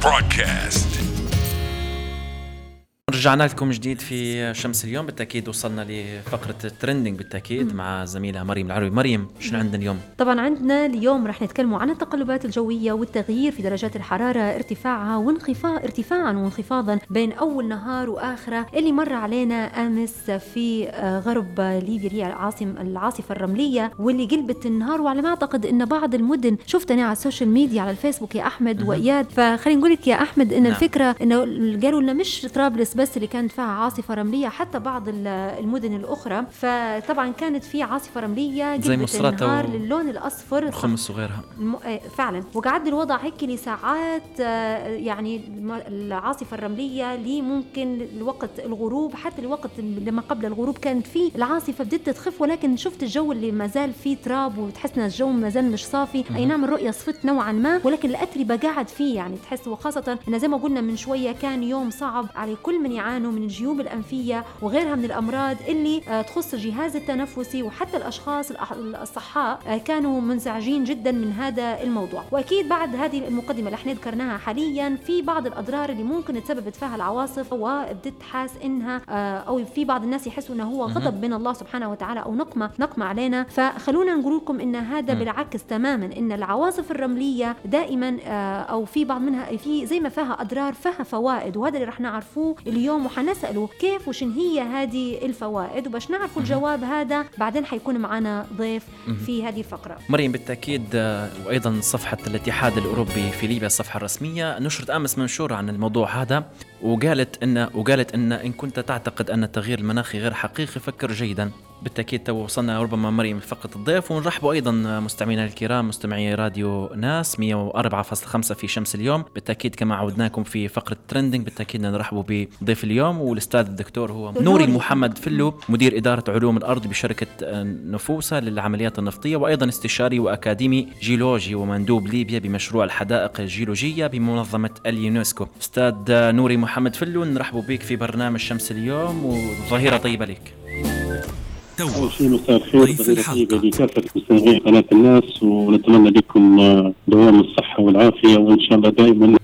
broadcast. رجعنا لكم جديد في شمس اليوم بالتأكيد وصلنا لفقرة ال trending بالتأكيد مع زميلة مريم العروي. مريم شنو عندنا اليوم؟ طبعا عندنا اليوم رح نتكلم عن التقلبات الجوية والتغيير في درجات الحرارة ارتفاعها وانخفاض ارتفاعا وانخفاضا بين أول نهار وآخره اللي مر علينا أمس في آه، غرب ليبيا هي العاصم العاصفة الرملية واللي قلبت النهار. وعلى ما أعتقد أن بعض المدن شفت أنا على ال social media على الفيسبوك يا أحمد وإياد فخلينا نقول لك يا أحمد أن نعم. الفكرة أنه قالوا لنا مش طرابلس بس اللي كانت فيها عاصفة رملية حتى بعض ال- المدن الأخرى. فطبعا كانت في عاصفة رملية زي النهار و- للون الأصفر. خمس وغيرها الم... آه، فعلا. وقعد الوضع هيك لساعات آه، يعني العاصفة الرملية لي ممكن لوقت الغروب حتى لوقت لما قبل الغروب كانت في العاصفة بدت تخف. ولكن شفت الجو اللي ما زال فيه تراب وتحس إن الجو ما زال مش صافي. أي نعم الرؤية صفت نوعا ما. ولكن الأتربة قاعد فيه يعني تحس. وخاصة إن زي ما قلنا من شوية كان يوم صعب على كل من يعانوا من الجيوب الأنفية وغيرها من الأمراض اللي آه، تخص الجهاز التنفسي وحتى الأشخاص الأح- الصحاء آه، كانوا منزعجين جدا من هذا الموضوع. وأكيد بعد هذه المقدمة اللي إحنا ذكرناها حاليا في بعض الأضرار اللي ممكن تسببت فيها العواصف وبدت حاس إنها آه، أو في بعض الناس يحسوا إنه هو غضب من الله سبحانه وتعالى أو نقمة نقمة علينا. فخلونا نقول لكم إن هذا. بالعكس تماما إن العواصف الرملية دائما أو في بعض منها في زي ما فيها أضرار فيها فوائد وهذا اللي رح نعرفوه اليوم وحنسأله كيف وشن هي هذه الفوائد وباش نعرفوا الجواب هذا بعدين حيكون معنا ضيف في هذه الفقرة. مريم بالتأكيد آه، وأيضا صفحة الاتحاد الأوروبي في ليبيا الصفحة الرسمية. نشرت أمس منشور عن الموضوع هذا. وقالت ان وقالت إن إن كنت تعتقد أن التغيير المناخي غير حقيقي فكر جيدا. بالتأكيد تو وصلنا ربما مريم لفقره الضيف ونرحبوا أيضا مستمعينا الكرام مستمعي راديو ناس 104.5 في شمس اليوم. بالتأكيد كما عودناكم في فقرة trending بالتأكيد نرحبوا بضيف اليوم والأستاذ الدكتور هو نوري. محمد فلو مدير إدارة علوم الأرض بشركة نفوسة للعمليات النفطية وأيضا استشاري وأكاديمي جيولوجي ومندوب ليبيا بمشروع الحدائق الجيولوجية بمنظمة اليونسكو. أستاذ نوري محمد فلو نرحبوا بك في برنامج شمس اليوم وظهيرة طيبة لك تو ضيف الحلقة. طيبة لكافة مستمعين قناة الناس ونتمنى لكم دوام الصحة والعافية وإن شاء الله دائما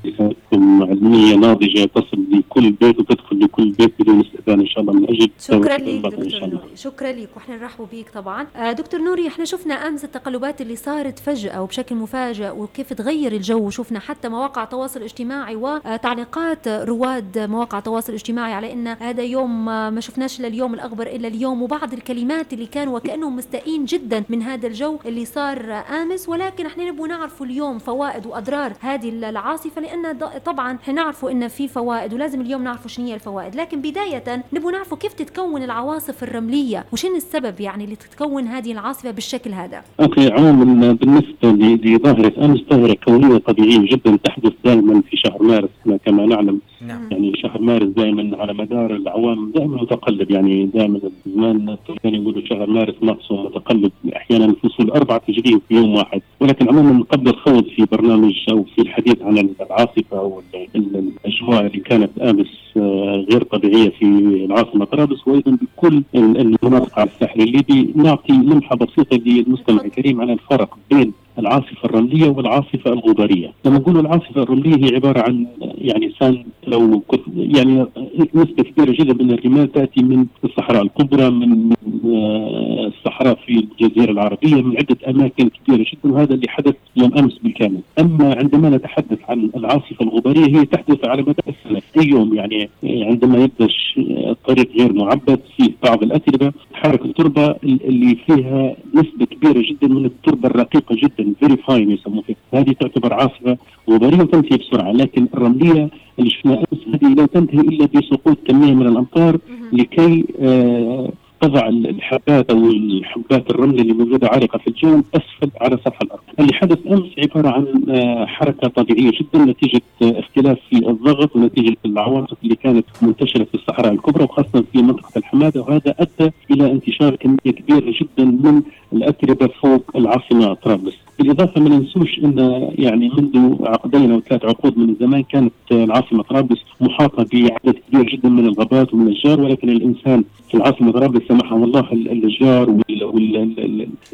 ناضجة تصل لكل بيت وتدخل لكل بيت بدون استئذان إن شاء الله من أجل شكرا لك دكتور نوري. شكرا لك وإحنا نرحبوا بيك طبعا. آه، دكتور نوري إحنا شفنا أمس التقلبات اللي صارت فجأة وبشكل مفاجئ وكيف تغير الجو وشفنا حتى مواقع التواصل الاجتماعي وتعليقات رواد مواقع التواصل الاجتماعي على إن هذا يوم ما شفناش إلا اليوم الاخضر إلا اليوم وبعض الكلمات اللي كانوا وكأنهم مستائين جدا من هذا الجو اللي صار آمس. ولكن إحنا نبغى نعرفوا اليوم فوائد وأضرار هذه العاصفة لأن طبعا نعرفوا إن في فوائد ولازم اليوم نعرفوا شنو هي الفوائد. لكن بداية نبغى نعرفوا كيف تتكون العواصف الرملية وشن السبب يعني اللي تتكون هذه العاصفة بالشكل هذا؟ أوكي عموما بالنسبة ل- لظاهرة أمس ظاهرة كونية طبيعية جدا تحدث دائما في شهر مارس كما نعلم. نعم. يعني شهر مارس دائما على مدار الاعوام دائما متقلب يعني دائما زمان التركيان يقولوا شهر مارس ناقصه متقلب أحيانا الفصول أربعة تجري في يوم واحد. ولكن عموما قبل الخوض في برنامج أو في الحديث عن العاصفة أو ال- ال- الأجواء اللي كانت آمس آه، غير طبيعية في العاصمة طرابلس وأيضا بكل ال- المناطق على الساحل الليبي نعطي لمحه بسيطة للمستمع الكريم عن الفرق بين العاصفة الرملية والعاصفة الغبارية. لما نقول العاصفة الرملية هي عبارة عن يعني sand لو يعني نسبة كبيرة جدا من الرمال تأتي من الصحراء الكبرى من آه، الصحراء في الجزيرة العربية من عدة أماكن كبيرة جدا وهذا اللي حدث يوم أمس بالكامل. أما عندما نتحدث عن العاصفة الغبارية هي تحدث على مدى السنة. يوم يعني عندما يبدأ الش- الطريق غير معبد في بعض الأتربة تحرك التربة اللي فيها نسبة كبيرة جدا من التربة الرقيقة جدا very fine يسموها هذه تعتبر عاصفة غبارية وتنتهي بسرعة لكن الرملية اللي شفناها أمس هذه لا تنتهي إلا بسقوط كمية من الأمطار لكي آه تضع الحبات أو الحبات الرمل اللي موجودة عالقه في الجو أسفل على سطح الأرض. اللي حدث أمس عبارة عن آه، حركة طبيعية جدا نتيجة آه، اختلاف في الضغط ونتيجة العواصف اللي كانت منتشرة في الصحراء الكبرى وخاصة في منطقة الحمادة وهذا أدى إلى انتشار كمية كبيرة جدا من الأتربة فوق العاصمة طرابلس. بالإضافة ما ننسوش إن يعني منذ عقدين أو ثلاث عقود من الزمان كانت العاصمة طرابلس محاطة بعدد كبير جدا من الغابات ومن الأشجار ولكن الإنسان في العاصمة طرابلس سمحه الله الأشجار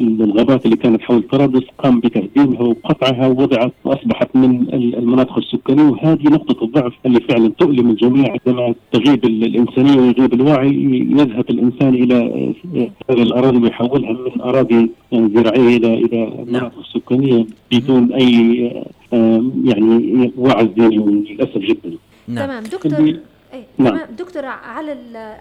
والغابات اللي كانت حول طرابلس قام بتهديمها وقطعها ووضعت وأصبحت من المناطق السكانية وهذه نقطة الضعف اللي فعلا تؤلم الجميع عندما تغيب الإنسانية ويغيب الوعي يذهب الإنسان إلى هذه الأراضي ويحولها من أراضي زراعيه إلى إلى مناطق سكانية بدون أي يعني وعي للأسف جدا. نعم. تمام دكتور. إيه. نعم. تمام. دكتور على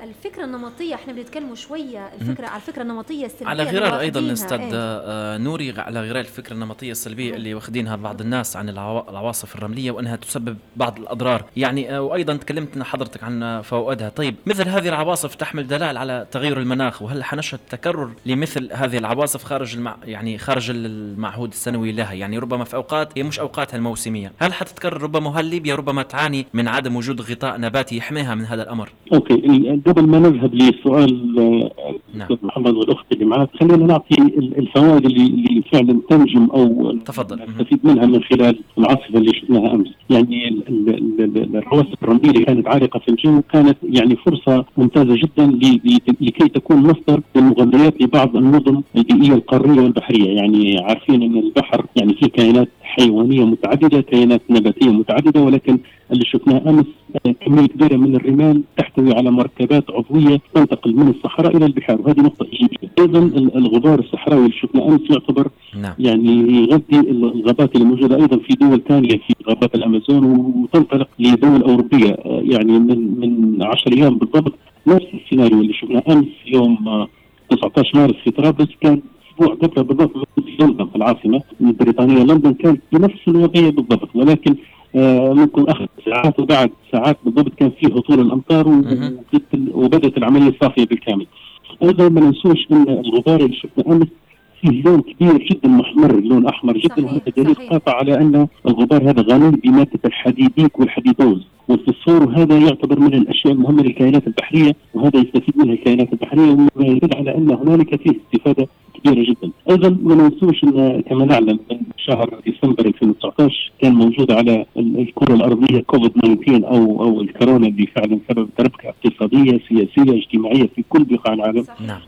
الفكرة النمطية إحنا بنتكلموا شوية الفكرة على الفكرة النمطية السلبية على غرار أيضا أستاذ إيه؟ آه نوري على غرار الفكرة النمطية السلبية اللي واخدينها بعض الناس عن العواصف الرملية وأنها تسبب بعض الأضرار. يعني آه وأيضا تكلمت حضرتك عن فوائدها. طيب مثل هذه العواصف تحمل دلال على تغير المناخ وهل حنشهد تكرر لمثل هذه العواصف خارج المع... يعني خارج المعهود السنوي لها؟ يعني ربما في أوقات هي مش أوقاتها الموسمية. هل حتتكرر ربما وهل ليبيا ربما تعاني من عدم وجود غطاء نباتي يحميها؟ من هذا الأمر؟ أوكي قبل ما نذهب لسؤال آه، نعم. محمد والأخت اللي معك خلينا نعطي الفوائد اللي, اللي فعلا تنجم أو تفضل نستفيد منها من خلال العاصفة اللي شفناها أمس يعني الرواسب الرملية اللي كانت عالقة في الجو كانت يعني فرصة ممتازة جدا لكي تكون مصدر للمغذيات لبعض النظم البيئية القارية والبحرية يعني عارفين أن البحر يعني فيه كائنات حيوانية متعددة كائنات نباتية متعددة ولكن اللي شفناه أمس كمية كبيره من الرمال تحتوي على مركبات عضوية تنتقل من الصحراء إلى البحار. وهذه نقطة إيجابية. أيضا الغبار الصحراوي اللي شفناه أمس يعتبر نعم. يعني يغذي الغابات اللي موجودة أيضا في دول ثانية في غابات الأمازون وتنطلق لدول أوروبية يعني من من 10 أيام بالضبط. نفس السيناريو اللي شفناه أمس يوم 19 مارس في طرابلس كان أسبوع قبل بالضبط في لندن في العاصمه البريطانيه لندن كانت بنفس الوضعية بالضبط. ولكن آه ممكن اخذ ساعات وبعد ساعات بالضبط كان في هطول الأمطار وبدأت العملية الصافية بالكامل. أيضا ما ننسوش إن الغبار اللي شفنا أمس فيه لون كبير جدا محمر لون أحمر جدا وهذا دليل قاطع على أن الغبار هذا غني بمادة الحديديك والحديدوز. والفسفور وهذا يعتبر من الأشياء المهمة للكائنات البحرية وهذا يستفيد منها الكائنات البحرية وما يدل على أن هنالك فيه استفادة كبيرة جدا. أيضا ما ننسوش إن كما نعلم من شهر ديسمبر 2019 كان موجود على الكرة الأرضية كوفيد 19 أو أو الكورونا اللي فعلا سبب تربكة اقتصادية سياسية اجتماعية في كل بقاع العالم. نعم.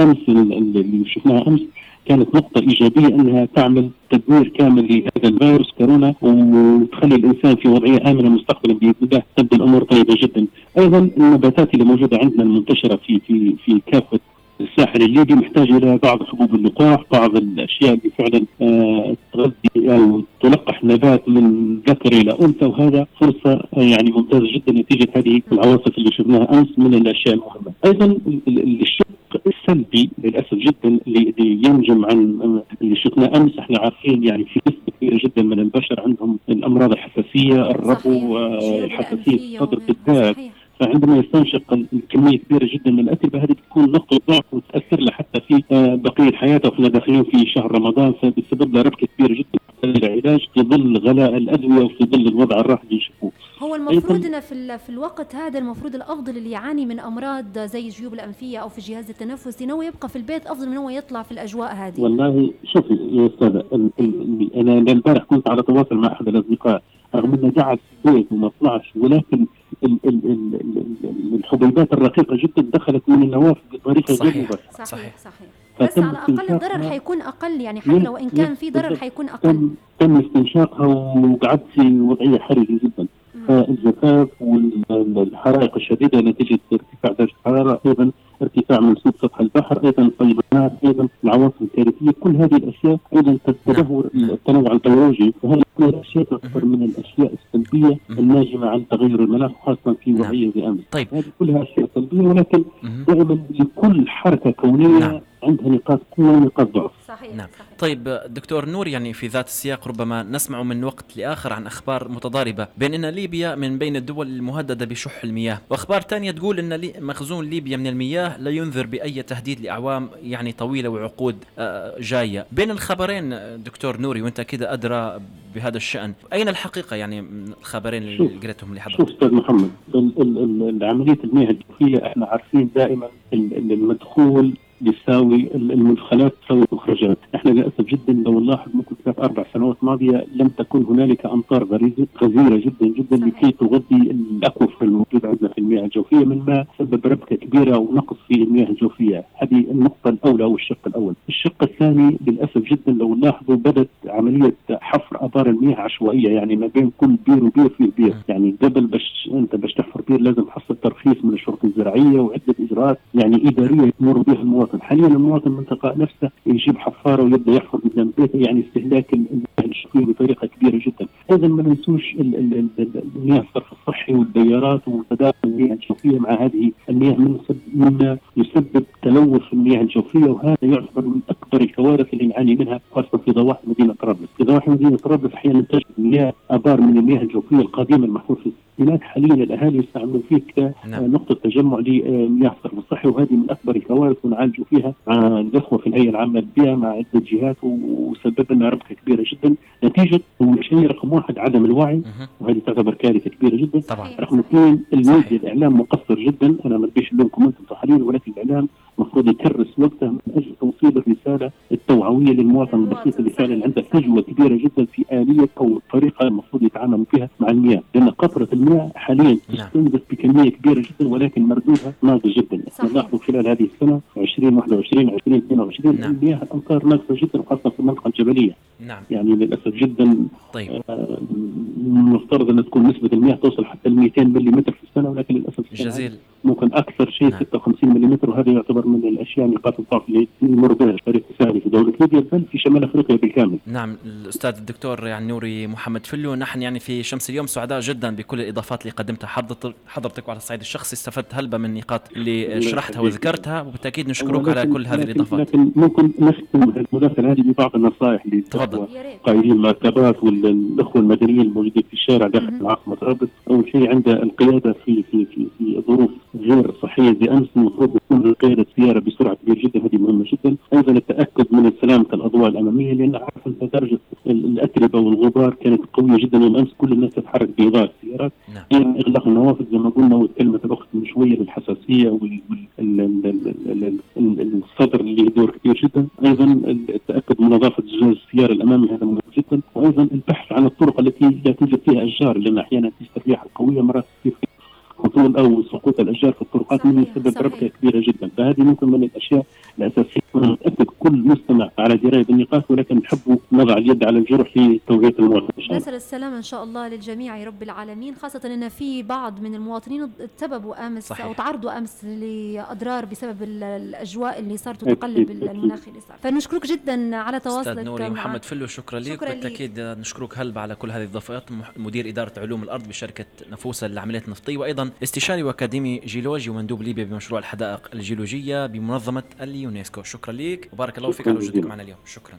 أمس اللي شفناها أمس كانت نقطة إيجابية أنها تعمل تدمير كامل لهذا الفيروس كورونا وتخلي الإنسان في وضعية آمنة مستقبلا بإذن الله تبدو الأمور طيبة جدا. أيضا النباتات اللي موجودة عندنا المنتشرة في في في كافة الساحل الليبي محتاج إلى بعض حبوب اللقاح، بعض الأشياء اللي فعلا آه تغذي أو تلقح نبات من ذكر إلى أنثى وهذا فرصة آه يعني ممتازة جدا نتيجة هذه العواصف اللي شفناها أمس من الأشياء المهمة. أيضا الشق السلبي للأسف جدا اللي ينجم عن اللي شفناه أمس إحنا عارفين يعني في نسبة كبيرة جدا من البشر عندهم الأمراض الحساسية الربو آه الحساسية الصدر بالذات فعندما يستنشق الكمية كبيرة جدا من الاتربه هذه بتكون نقطة ضعف وتأثر له حتى في بقية حياته وإحنا داخلين في شهر رمضان فبتسبب له ربكة كبيرة جدا العلاج في ظل غلاء الأدوية وفي ظل الوضع الراهن اللي يشوفوه. هو المفروض إن في في الوقت هذا المفروض الأفضل اللي يعاني من أمراض زي الجيوب الأنفية أو في الجهاز التنفسي إنه يبقى في البيت أفضل من إنه يطلع في الأجواء هذه. والله شوفي يا أستاذة أنا امبارح كنت على تواصل مع أحد الأصدقاء رغم إنه قعد في البيت وما طلعش ولكن الحبيبات الرقيقة جدا دخلت من النوافذ بطريقة غير مباشره صحيح. صحيح. بس على الأقل الضرر حيكون أقل يعني حتى لو إن كان في ضرر حيكون أقل. تم استنشاقها وقعدت في وضعية حرجة جدا. الجفاف والحرائق الشديدة نتيجة ارتفاع درجة الحرارة أيضا ارتفاع منسوب سطح البحر أيضا الفيضانات أيضا العواصف الكارثيه كل هذه الأشياء أيضا تدهور التنوع البيولوجي. وهذه كل الاشياء تعتبر من الأشياء السلبية الناجمة عن تغير المناخ خاصة في نعم. وضعيه زي امس طيب. هذه كلها أشياء سلبية ولكن دائما لكل حركة كونية نعم. عندها نقاط قوة ونقاط ضعف. صحيح نعم. صحيح. طيب دكتور نور يعني في ذات السياق ربما نسمع من وقت لآخر عن أخبار متضاربة بين إن ليبيا من بين الدول المهددة بشح المياه وأخبار ثانية تقول إن مخزون ليبيا من المياه لا ينذر بأي تهديد لأعوام يعني طويلة وعقود آه، جاية. بين الخبرين دكتور نوري وأنت كده أدرى بهذا الشأن أين الحقيقة يعني من الخبرين اللي قريتهم لحضرتك شوف أستاذ محمد عملية المياه الجوفيه إحنا عارفين دائما المدخول بيساوي المدخلات تساوي المخرجات، إحنا للأسف جدا لو نلاحظ ممكن ثلاث أربع سنوات ماضية لم تكن هنالك أمطار غزيرة جدا جدا لكي تغذي ال aquifer الموجوده عندنا في المياه الجوفية. مما سبب ربكة كبيرة ونقص في المياه الجوفية، هذه النقطة الأولى أو الشق الأول، الشق الثاني للأسف جدا لو نلاحظوا بدأت عملية حفر ابار المياه عشوائية يعني ما بين كل بير وبير فيه بير، يعني قبل باش أنت باش تحفر بير لازم تحصل ترخيص من الشرطة الزراعية وعدة إجراءات يعني إدارية يمر بها المواطن، حاليا المواطن المنطقة نفسه يجيب حفارة ويبدأ يحفر قدام بيته يعني استهلاك الجوفيه بطريقة كبيرة جدا، أيضا ما ننسوش المياه الصرف الصحي والديارات وتداخل المياه الجوفية مع هذه المياه مما يسبب تلوث المياه الجوفية وهذا يعتبر من أكبر الكوارث اللي نعاني منها خاصة في ضواحي مدينة طرابلس، في ضواحي مدينة طرابلس أحيانا تجد مياه أبار من المياه الجوفية القديمة المحفوظة في الستينات حاليا الأهالي يستعملوا فيه كنقطه تجمع لمياه الصرف الصحي وهذه من أكبر الكوارث ونعالجوا فيها مع الإخوة في الهيئة العامة للبيئة مع عدة جهات وسبب لنا ربكه كبيره جدا. نتيجة شيء رقم واحد. عدم الوعي وهذه تعتبر كارثة كبيرة جدا. طبعا. رقم اثنين الميديا الإعلام مقصر جدا. أنا ما بديش لكم أنتم ولكن الإعلام المفروض يكرس وقته من أجل توصيل الرسالة التوعوية للمواطن البسيط اللي فعلا عنده فجوة كبيرة جدا في آلية أو الطريقة المفروض يتعامل فيها مع المياه، لأن قطرة المياه حاليا نعم. تستنزف بكمية كبيرة جدا ولكن مردودها ناقص جدا، إحنا. نلاحظ خلال هذه السنة 2021 2022 نعم. المياه الأمطار ناقصه جدا وخاصة في المنطقة الجبلية، نعم يعني للأسف جدا طيب آه، المفترض أن تكون نسبة المياه توصل حتى ل 200 ملم في السنة ولكن للأسف جزيل ممكن أكثر شيء نعم. 56 ملم وهذا يعتبر من الأشياء نقاط الضعف اللي يمر بها الفريق الثاني في دولة ليبيا بل في شمال أفريقيا بالكامل. نعم الأستاذ الدكتور يعني نوري محمد فلو نحن يعني في شمس اليوم سعداء جدا بكل الإضافات اللي قدمتها. حضرتك حضرتك وعلى الصعيد الشخصي استفدت هلبة من النقاط اللي شرحتها وذكرتها وبالتأكيد نشكرك على كل هذه الإضافات. لكن ممكن نختم المداخله هذه ببعض النصائح ريت. قائدين المركبات والأخوة المدنيين الموجودين في الشارع داخل. العاصمة طرابلس، أول شيء عند القيادة في في في في ظروف غير صحيه زي أمس المفروض تكون قياده السيارة بسرعة كبيرة جدا هذه مهمة جدا، أيضا التأكد من سلامه الأضواء الأمامية لأن عارف أنت درجة ال- الأتربة والغبار كانت قوية جدا يوم امس كل الناس تتحرك بإضاءة السيارات، نعم. إغلاق النوافذ زي ما قلنا وكلمه الاخت من شوية للحساسية والصدر اللي يدور كثير جدا، أيضا التأكد من نظافة زجاج السيارة الأمامي هذا مهم جدا، وأيضا البحث عن الطرق التي لا توجد فيها أشجار لأن أحيانا في الرياح القوية مرات هطول أو سقوط الأشجار في الطرقات مما صحيح، يسبب. ربكة كبيرة جدا، فهذه ممكن من الأشياء الأساسية. كل مستمع على دراية بالنقاط ولكن نحب نضع اليد على الجرح لتوعيه المواطن إن شاء الله. نسأل السلامة إن شاء الله للجميع يا رب العالمين خاصة أن في بعض من المواطنين تسببوا أمس صحيح. أو تعرضوا أمس لأضرار بسبب ال- الأجواء اللي صارت أكيد. المناخ اللي صار فنشكرك جدا على أستاذ تواصلك نوري معنا. محمد فلو شكرا لك شكراً ليك. بالتأكيد نشكرك هلبة على كل هذه الاضافات مح- مدير إدارة علوم الأرض بشركة نفوسه للعمليات النفطية وأيضا استشاري وأكاديمي جيولوجي ومندوب ليبيا بمشروع الحدائق الجيولوجية بمنظمة اليونسكو شكرا لك وبارك الله فيك على وجودك. معنا اليوم. شكرا.